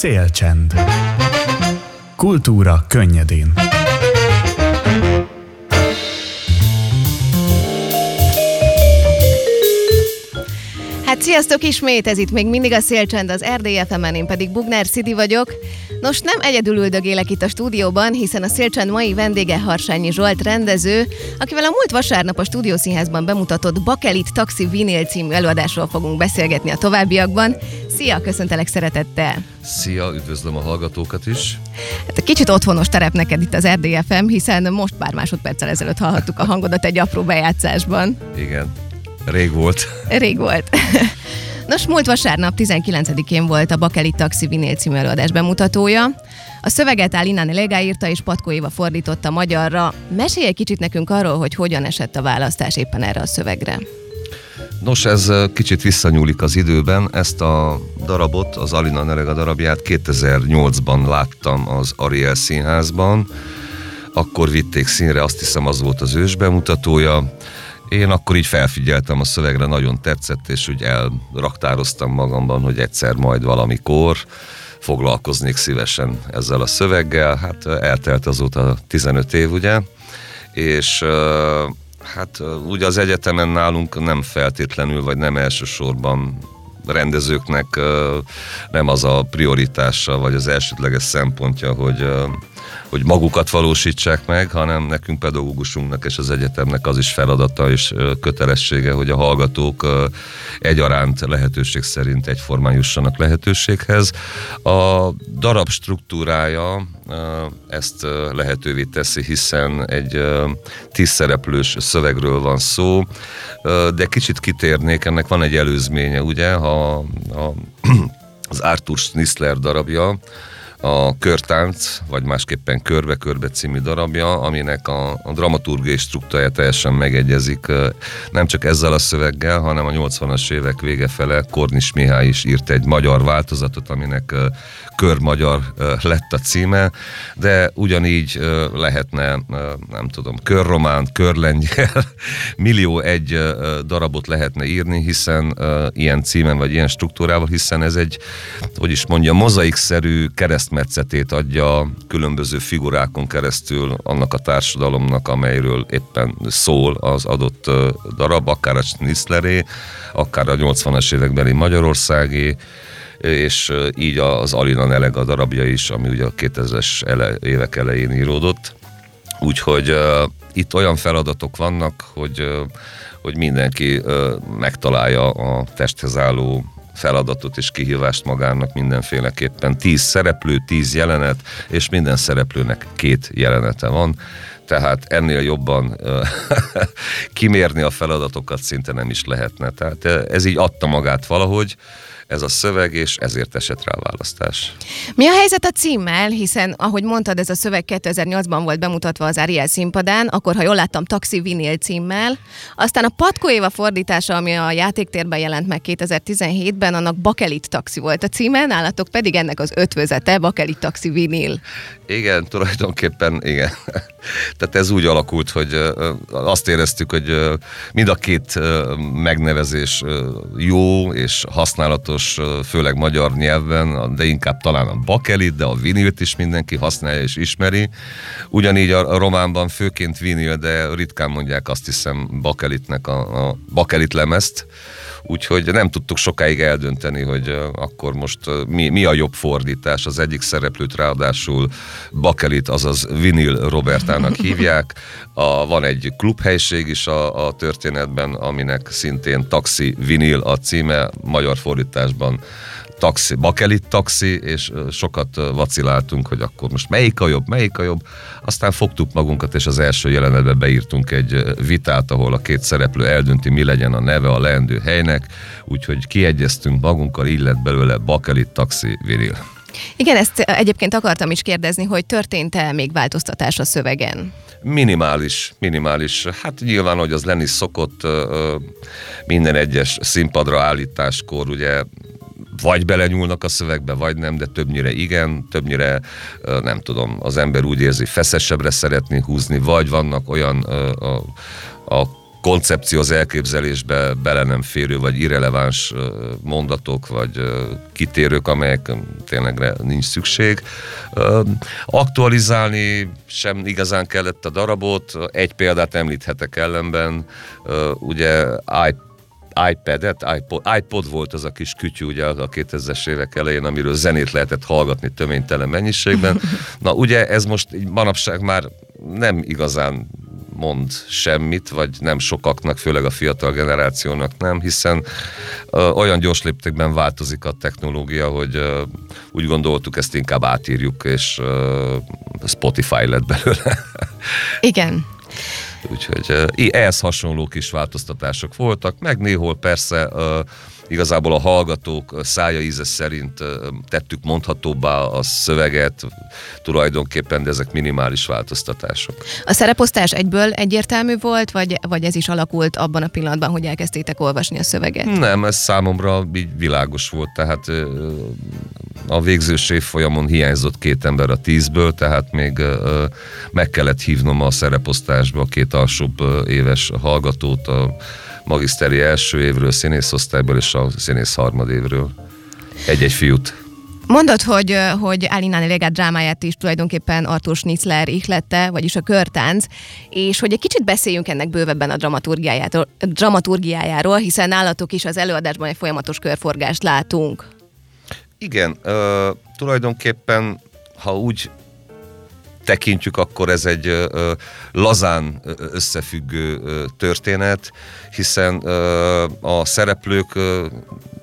Szélcsend. Kultúra könnyedén. Hát sziasztok ismét, ez itt még mindig a Szélcsend az RDFM-en, én pedig Bugner Szidi vagyok. Nos, nem egyedül üldögélek itt a stúdióban, hiszen a Szélcsend mai vendége Harsányi Zsolt rendező, akivel a múlt vasárnap a stúdiószínházban bemutatott Bakelit Taxi Vinyl című előadásról fogunk beszélgetni a továbbiakban. Szia, köszöntelek szeretettel! Szia, üdvözlöm a hallgatókat is! Hát kicsit otthonos terep neked itt az RDFM, hiszen most pár másodperccel ezelőtt hallhattuk a hangodat egy apró bejátszásban. Igen, rég volt. Rég volt. Nos, múlt vasárnap 19-én volt a Bakeli Taxi Vinél című előadás bemutatója. A szöveget Alinán Légá írta és Patkó Éva fordította magyarra. Mesélj egy kicsit nekünk arról, hogy hogyan esett a választás éppen erre a szövegre. Nos, ez kicsit visszanyúlik az időben. Ezt a darabot, az Alina Nerega darabját 2008-ban láttam az Ariel Színházban. Akkor vitték színre, azt hiszem az volt az ős bemutatója. Én akkor így felfigyeltem a szövegre, nagyon tetszett, és úgy elraktároztam magamban, hogy egyszer majd valamikor foglalkoznék szívesen ezzel a szöveggel. Hát eltelt azóta 15 év, ugye, és hát ugye az egyetemen nálunk nem feltétlenül, vagy nem elsősorban rendezőknek nem az a prioritása, vagy az elsődleges szempontja, hogy hogy magukat valósítsák meg, hanem nekünk pedagógusunknak és az egyetemnek az is feladata és kötelessége, hogy a hallgatók egyaránt lehetőség szerint egyformán jussanak lehetőséghez. A darab struktúrája ezt lehetővé teszi, hiszen egy tízszereplős szövegről van szó, de kicsit kitérnék, ennek van egy előzménye, ugye, ha a, az Arthur Schnitzler darabja, a Körtánc, vagy másképpen Körbe-Körbe című darabja, aminek a, a dramaturgiai struktúrája teljesen megegyezik, nem csak ezzel a szöveggel, hanem a 80-as évek vége fele Kornis Mihály is írt egy magyar változatot, aminek körmagyar lett a címe, de ugyanígy lehetne, nem tudom, körromán, millió egy darabot lehetne írni, hiszen ilyen címen vagy ilyen struktúrával, hiszen ez egy, hogy is mondja, mozaikszerű keresztmetszetét adja különböző figurákon keresztül annak a társadalomnak, amelyről éppen szól az adott darab, akár a Schnitzleré, akár a 80-as évekbeli Magyarországé, és így az Alina Nelega darabja is, ami ugye a 2000-es ele, évek elején íródott. Úgyhogy uh, itt olyan feladatok vannak, hogy, uh, hogy mindenki uh, megtalálja a testhez álló feladatot és kihívást magának mindenféleképpen. Tíz szereplő, tíz jelenet, és minden szereplőnek két jelenete van tehát ennél jobban kimérni a feladatokat szinte nem is lehetne. Tehát ez így adta magát valahogy, ez a szöveg, és ezért esett rá a választás. Mi a helyzet a címmel, hiszen ahogy mondtad, ez a szöveg 2008-ban volt bemutatva az Ariel színpadán, akkor ha jól láttam, Taxi Vinyl címmel, aztán a Patko Éva fordítása, ami a játéktérben jelent meg 2017-ben, annak Bakelit Taxi volt a címe, nálatok pedig ennek az ötvözete, Bakelit Taxi Vinyl. Igen, tulajdonképpen igen. Tehát ez úgy alakult, hogy azt éreztük, hogy mind a két megnevezés jó és használatos, főleg magyar nyelven, de inkább talán a bakelit, de a vinilt is mindenki használja és ismeri. Ugyanígy a románban főként vinil, de ritkán mondják azt hiszem bakelitnek a, a bakelit lemezt, úgyhogy nem tudtuk sokáig eldönteni, hogy akkor most mi, mi a jobb fordítás. Az egyik szereplőt ráadásul Bakelit, azaz Vinil Robertának hívják. A, van egy klubhelység is a, a történetben, aminek szintén Taxi Vinil a címe, magyar fordításban taxi, bakelit taxi, és sokat vaciláltunk, hogy akkor most melyik a jobb, melyik a jobb. Aztán fogtuk magunkat, és az első jelenetbe beírtunk egy vitát, ahol a két szereplő eldönti, mi legyen a neve a leendő helynek, úgyhogy kiegyeztünk magunkkal, lett belőle bakelit taxi viril. Igen, ezt egyébként akartam is kérdezni, hogy történt-e még változtatás a szövegen? Minimális, minimális. Hát nyilván, hogy az lenni szokott minden egyes színpadra állításkor, ugye vagy belenyúlnak a szövegbe, vagy nem, de többnyire igen, többnyire nem tudom, az ember úgy érzi, feszesebbre szeretné húzni, vagy vannak olyan a, a koncepció, az elképzelésbe bele nem férő, vagy irreleváns mondatok, vagy kitérők, amelyek tényleg nincs szükség. Aktualizálni sem igazán kellett a darabot, egy példát említhetek ellenben, ugye iPad-et, iPod, iPod volt az a kis kütyű ugye a 2000-es évek elején, amiről zenét lehetett hallgatni töménytelen mennyiségben. Na ugye ez most manapság már nem igazán mond semmit, vagy nem sokaknak, főleg a fiatal generációnak nem, hiszen olyan gyors léptékben változik a technológia, hogy úgy gondoltuk, ezt inkább átírjuk, és Spotify lett belőle. Igen. Úgyhogy ehhez hasonló kis változtatások voltak, meg néhol persze igazából a hallgatók szája íze szerint tettük mondhatóbbá a szöveget, tulajdonképpen, de ezek minimális változtatások. A szereposztás egyből egyértelmű volt, vagy, vagy ez is alakult abban a pillanatban, hogy elkezdtétek olvasni a szöveget? Nem, ez számomra így világos volt, tehát a végzős évfolyamon hiányzott két ember a tízből, tehát még meg kellett hívnom a szereposztásba a két alsóbb éves hallgatót, a magiszteri első évről, színészosztályból és a színész évről. Egy-egy fiút. Mondod, hogy, hogy Alinán Legát drámáját is tulajdonképpen Arthur Schnitzler ihlette, vagyis a körtánc, és hogy egy kicsit beszéljünk ennek bővebben a dramaturgiájáról, dramaturgiájáról hiszen nálatok is az előadásban egy folyamatos körforgást látunk. Igen, uh, tulajdonképpen, ha úgy tekintjük, akkor ez egy lazán összefüggő történet, hiszen a szereplők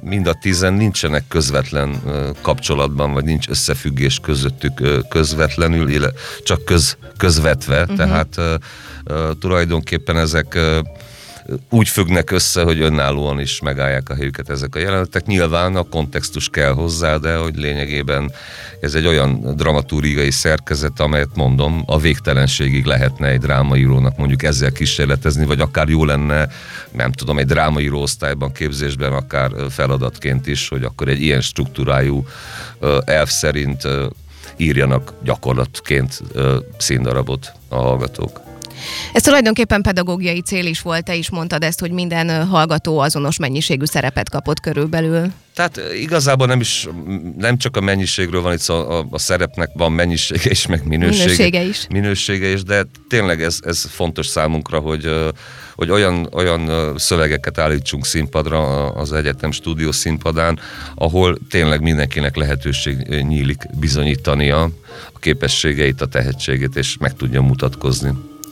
mind a tizen nincsenek közvetlen kapcsolatban, vagy nincs összefüggés közöttük közvetlenül, csak köz, közvetve, uh-huh. tehát tulajdonképpen ezek úgy függnek össze, hogy önállóan is megállják a helyüket ezek a jelenetek. Nyilván a kontextus kell hozzá, de hogy lényegében ez egy olyan dramaturgiai szerkezet, amelyet mondom, a végtelenségig lehetne egy drámaírónak mondjuk ezzel kísérletezni, vagy akár jó lenne, nem tudom, egy drámaíró osztályban, képzésben, akár feladatként is, hogy akkor egy ilyen struktúrájú elf szerint írjanak gyakorlatként színdarabot a hallgatók. Ez tulajdonképpen pedagógiai cél is volt, te is mondtad ezt, hogy minden hallgató azonos mennyiségű szerepet kapott körülbelül. Tehát igazából nem is, nem csak a mennyiségről van itt szó, a, a, a szerepnek van mennyisége is, meg minősége, minősége is. Minősége is, de tényleg ez, ez fontos számunkra, hogy, hogy olyan, olyan szövegeket állítsunk színpadra az egyetem stúdió színpadán, ahol tényleg mindenkinek lehetőség nyílik bizonyítania a képességeit, a tehetségét, és meg tudja mutatkozni.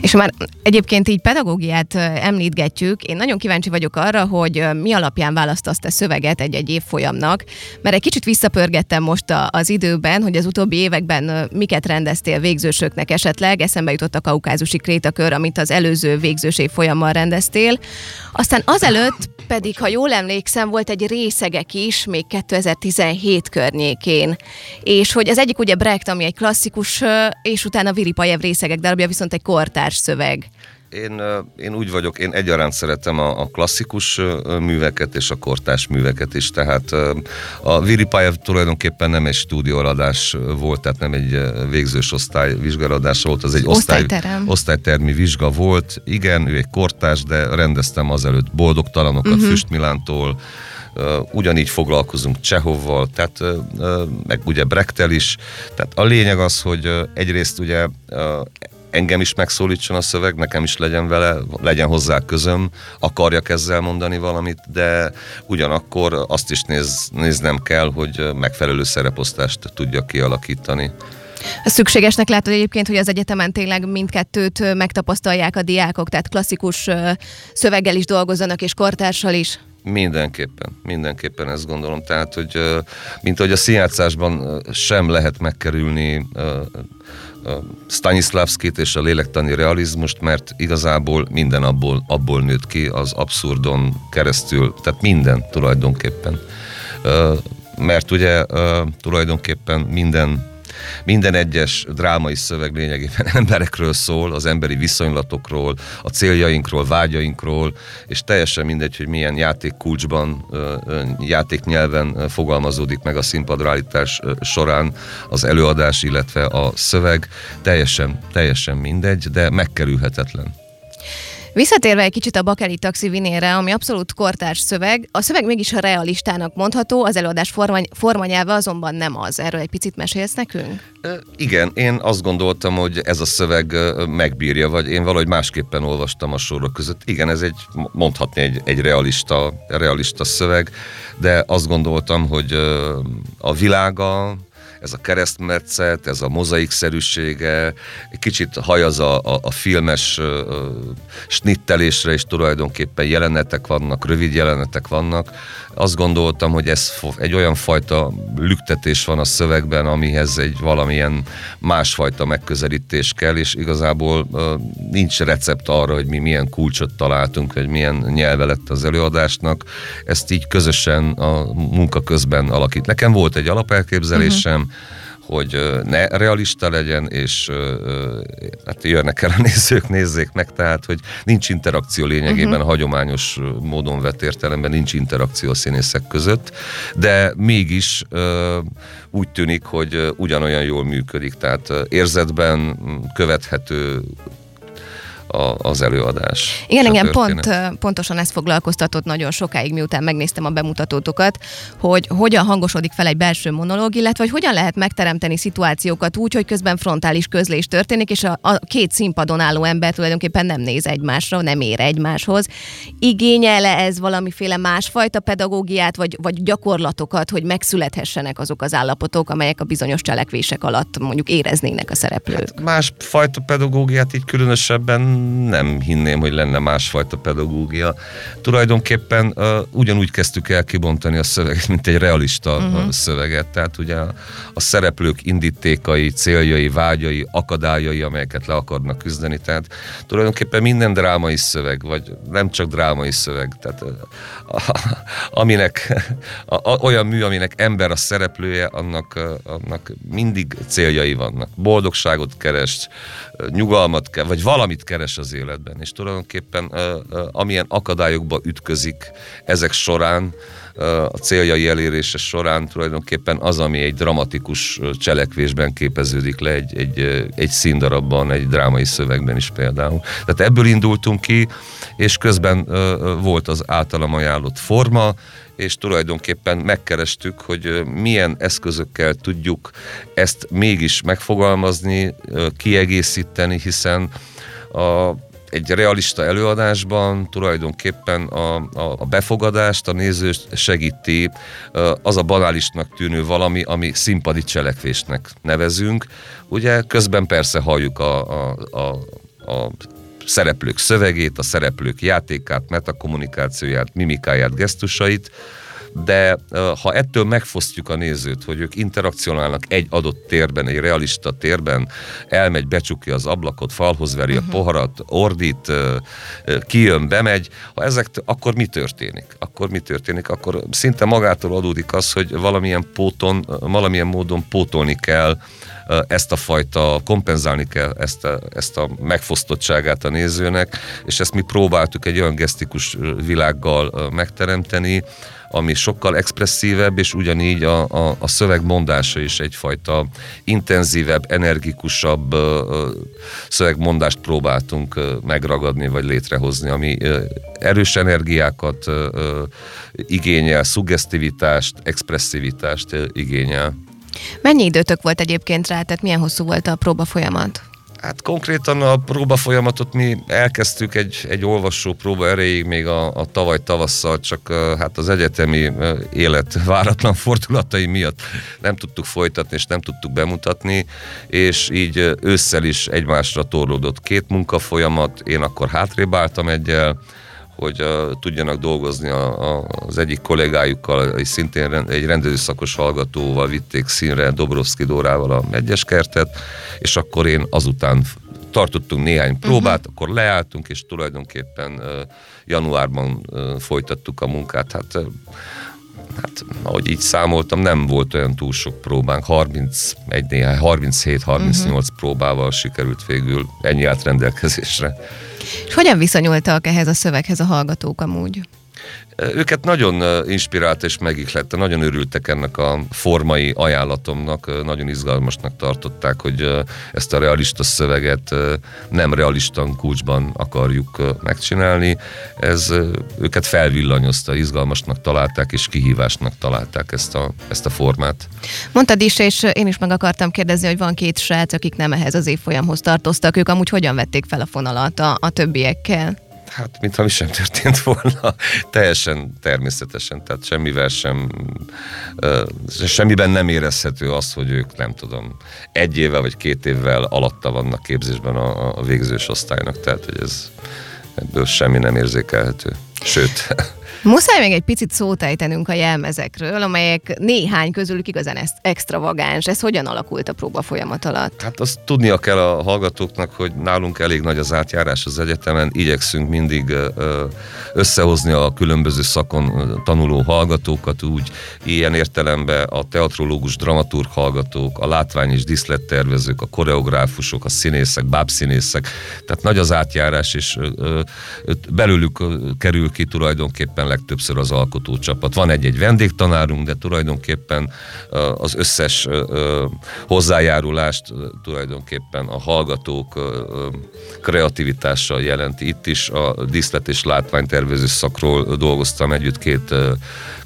És már egyébként így pedagógiát említgetjük, én nagyon kíváncsi vagyok arra, hogy mi alapján választasz te szöveget egy-egy évfolyamnak, mert egy kicsit visszapörgettem most az időben, hogy az utóbbi években miket rendeztél végzősöknek esetleg, eszembe jutott a kaukázusi krétakör, amit az előző végzős évfolyammal rendeztél. Aztán azelőtt pedig, ha jól emlékszem, volt egy részegek is, még 2017 környékén. És hogy az egyik ugye Brecht, ami egy klasszikus, és utána Viri Pajev részegek darabja viszont egy kortárs szöveg. Én, én úgy vagyok, én egyaránt szeretem a, a klasszikus műveket és a kortás műveket is, tehát a Viri Pajev tulajdonképpen nem egy stúdióradás volt, tehát nem egy végzős osztály vizsgáladás volt, az egy osztály, osztálytermi vizsga volt. Igen, ő egy kortás, de rendeztem azelőtt boldogtalanokat uh-huh. Füstmilántól, ugyanígy foglalkozunk Csehovval, tehát meg ugye Brechtel is. Tehát a lényeg az, hogy egyrészt ugye engem is megszólítson a szöveg, nekem is legyen vele, legyen hozzá közöm, akarjak ezzel mondani valamit, de ugyanakkor azt is néz, néznem kell, hogy megfelelő szereposztást tudja kialakítani. Szükségesnek látod egyébként, hogy az egyetemen tényleg mindkettőt megtapasztalják a diákok, tehát klasszikus szöveggel is dolgozzanak, és kortársal is? Mindenképpen, mindenképpen ezt gondolom. Tehát, hogy mint hogy a színjátszásban sem lehet megkerülni Stanislavskit és a lélektani realizmust, mert igazából minden abból, abból nőtt ki, az abszurdon keresztül, tehát minden tulajdonképpen. Mert ugye tulajdonképpen minden minden egyes drámai szöveg lényegében emberekről szól, az emberi viszonylatokról, a céljainkról, vágyainkról, és teljesen mindegy, hogy milyen játékkulcsban, játéknyelven fogalmazódik meg a színpadrállítás során az előadás, illetve a szöveg, teljesen, teljesen mindegy, de megkerülhetetlen. Visszatérve egy kicsit a Bakeli taxi vinére, ami abszolút kortárs szöveg, a szöveg mégis a realistának mondható, az előadás forma, formanyelve azonban nem az. Erről egy picit mesélsz nekünk? Igen, én azt gondoltam, hogy ez a szöveg megbírja, vagy én valahogy másképpen olvastam a sorok között. Igen, ez egy, mondhatni egy, egy realista, realista szöveg, de azt gondoltam, hogy a világa, ez a keresztmetszet, ez a mozaikszerűsége, egy kicsit hajaz a, a, a filmes uh, snittelésre, és tulajdonképpen jelenetek vannak, rövid jelenetek vannak. Azt gondoltam, hogy ez egy olyan fajta lüktetés van a szövegben, amihez egy valamilyen másfajta megközelítés kell, és igazából nincs recept arra, hogy mi milyen kulcsot találtunk, vagy milyen nyelve lett az előadásnak. Ezt így közösen a munka közben alakít. Nekem volt egy alapelképzelésem, uh-huh hogy ne realista legyen, és hát jönnek el a nézők, nézzék meg, tehát, hogy nincs interakció lényegében uh-huh. hagyományos módon vett értelemben, nincs interakció a színészek között, de mégis úgy tűnik, hogy ugyanolyan jól működik, tehát érzetben követhető a, az előadás. Igen, engem pont, pontosan ezt foglalkoztatott nagyon sokáig, miután megnéztem a bemutatótokat, hogy hogyan hangosodik fel egy belső monológ, illetve hogy hogyan lehet megteremteni szituációkat úgy, hogy közben frontális közlés történik, és a, a két színpadon álló ember tulajdonképpen nem néz egymásra, nem ér egymáshoz. Igényel-e ez valamiféle másfajta pedagógiát, vagy, vagy gyakorlatokat, hogy megszülethessenek azok az állapotok, amelyek a bizonyos cselekvések alatt mondjuk éreznének a szereplők? Hát másfajta pedagógiát így különösebben nem hinném, hogy lenne másfajta pedagógia. Tulajdonképpen uh, ugyanúgy kezdtük el kibontani a szöveget, mint egy realista uh-huh. szöveget. Tehát ugye a, a szereplők indítékai, céljai, vágyai, akadályai, amelyeket le akarnak küzdeni. Tehát tulajdonképpen minden drámai szöveg, vagy nem csak drámai szöveg, tehát a, aminek a, a, olyan mű, aminek ember a szereplője, annak, annak mindig céljai vannak. Boldogságot keres, nyugalmat kell, vagy valamit keres sikeres az életben, és tulajdonképpen amilyen akadályokba ütközik ezek során, a céljai elérése során tulajdonképpen az, ami egy dramatikus cselekvésben képeződik le, egy, egy, egy színdarabban, egy drámai szövegben is például. Tehát ebből indultunk ki, és közben volt az általam ajánlott forma, és tulajdonképpen megkerestük, hogy milyen eszközökkel tudjuk ezt mégis megfogalmazni, kiegészíteni, hiszen a, egy realista előadásban tulajdonképpen a, a, a befogadást, a nézőst segíti az a banálisnak tűnő valami, ami színpadi cselekvésnek nevezünk. Ugye közben persze halljuk a, a, a, a szereplők szövegét, a szereplők játékát, metakommunikációját, mimikáját, gesztusait, de ha ettől megfosztjuk a nézőt, hogy ők interakcionálnak egy adott térben, egy realista térben, elmegy, becsukja az ablakot, falhoz veri uh-huh. a mhm. poharat, ordít, kijön, bemegy, ha ezek, akkor mi történik? Akkor mi történik? Akkor szinte magától adódik az, hogy valamilyen póton, valamilyen módon pótolni kell ezt a fajta, kompenzálni kell ezt a, ezt a megfosztottságát a nézőnek, és ezt mi próbáltuk egy olyan gesztikus világgal megteremteni, ami sokkal expresszívebb, és ugyanígy a, a, a szöveg mondása is egyfajta intenzívebb, energikusabb szövegmondást próbáltunk megragadni, vagy létrehozni, ami erős energiákat igényel, suggesztivitást, expresszivitást igényel. Mennyi időtök volt egyébként rá, tehát milyen hosszú volt a próba folyamat? Hát konkrétan a próba folyamatot mi elkezdtük egy, egy olvasó próba erejéig még a, a tavaly tavasszal, csak hát az egyetemi élet váratlan fordulatai miatt nem tudtuk folytatni és nem tudtuk bemutatni, és így ősszel is egymásra torlódott két munkafolyamat, én akkor hátrébb álltam egyel, hogy uh, tudjanak dolgozni a, a, az egyik kollégájukkal, egy szintén rend, egy rendezőszakos hallgatóval vitték színre Dobrovszki Dórával a Megyes kertet, és akkor én azután tartottunk néhány próbát, uh-huh. akkor leálltunk, és tulajdonképpen uh, januárban uh, folytattuk a munkát. Hát, uh, hát ahogy így számoltam, nem volt olyan túl sok próbánk, 31 néhány, 37-38 uh-huh. próbával sikerült végül ennyi állt rendelkezésre. És hogyan viszonyultak ehhez a szöveghez a hallgatók amúgy? Őket nagyon inspirált és megihlette, nagyon örültek ennek a formai ajánlatomnak, nagyon izgalmasnak tartották, hogy ezt a realista szöveget nem realista kulcsban akarjuk megcsinálni. Ez őket felvillanyozta, izgalmasnak találták és kihívásnak találták ezt a, ezt a formát. Mondtad is, és én is meg akartam kérdezni, hogy van két srác, akik nem ehhez az évfolyamhoz tartoztak, ők amúgy hogyan vették fel a fonalat a, a többiekkel? Hát, mintha mi sem történt volna, teljesen természetesen, tehát semmivel sem, semmiben nem érezhető az, hogy ők nem tudom, egy évvel vagy két évvel alatta vannak képzésben a, a végzős osztálynak, tehát hogy ez ebből semmi nem érzékelhető. Sőt, Muszáj még egy picit szót ejtenünk a jelmezekről, amelyek néhány közülük igazán extravagáns. Ez hogyan alakult a próba folyamat alatt? Hát azt tudnia kell a hallgatóknak, hogy nálunk elég nagy az átjárás az egyetemen, igyekszünk mindig összehozni a különböző szakon tanuló hallgatókat, úgy ilyen értelemben a teatrológus, dramaturg hallgatók, a látvány és diszlettervezők, a koreográfusok, a színészek, bábszínészek, tehát nagy az átjárás, és belőlük kerül ki tulajdonképpen legtöbbször az alkotócsapat. Van egy-egy vendégtanárunk, de tulajdonképpen az összes hozzájárulást tulajdonképpen a hallgatók kreativitással jelenti. Itt is a díszlet és látványtervező szakról dolgoztam együtt két,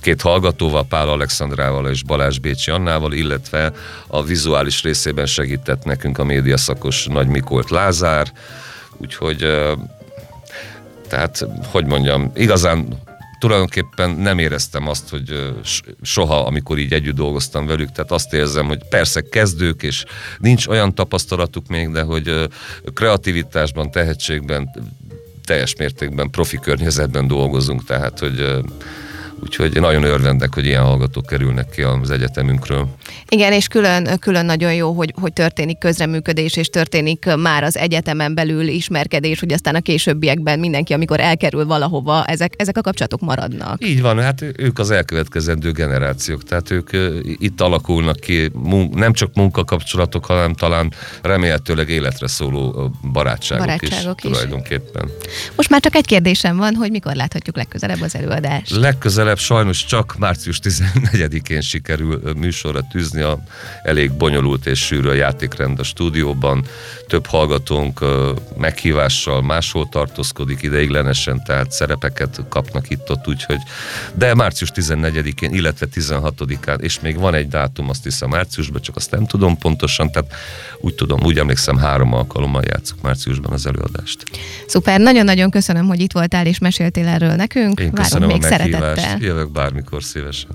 két hallgatóval, Pál Alexandrával és Balázs Bécsi Annával, illetve a vizuális részében segített nekünk a médiaszakos Nagy Mikolt Lázár, úgyhogy tehát, hogy mondjam, igazán tulajdonképpen nem éreztem azt, hogy soha, amikor így együtt dolgoztam velük, tehát azt érzem, hogy persze kezdők, és nincs olyan tapasztalatuk még, de hogy kreativitásban, tehetségben, teljes mértékben profi környezetben dolgozunk, tehát hogy Úgyhogy nagyon örvendek, hogy ilyen hallgatók kerülnek ki az egyetemünkről. Igen, és külön, külön nagyon jó, hogy, hogy történik közreműködés, és történik már az egyetemen belül ismerkedés, hogy aztán a későbbiekben mindenki, amikor elkerül valahova, ezek, ezek a kapcsolatok maradnak. Így van, hát ők az elkövetkezendő generációk, tehát ők itt alakulnak ki, nem csak munkakapcsolatok, hanem talán remélhetőleg életre szóló barátságok, barátságok is, is tulajdonképpen. Most már csak egy kérdésem van, hogy mikor láthatjuk legközelebb az előadást? Legközelebb legközelebb sajnos csak március 14-én sikerül műsorra tűzni a elég bonyolult és sűrű a játékrend a stúdióban. Több hallgatónk meghívással máshol tartózkodik ideiglenesen, tehát szerepeket kapnak itt-ott, úgyhogy de március 14-én, illetve 16-án, és még van egy dátum, azt hiszem márciusban, csak azt nem tudom pontosan, tehát úgy tudom, úgy emlékszem, három alkalommal játszok márciusban az előadást. Szuper, nagyon-nagyon köszönöm, hogy itt voltál és meséltél erről nekünk. Én Várunk még szeretettel. Jövök bármikor szívesen.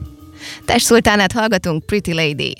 Test Szultánát hallgatunk, Pretty Lady.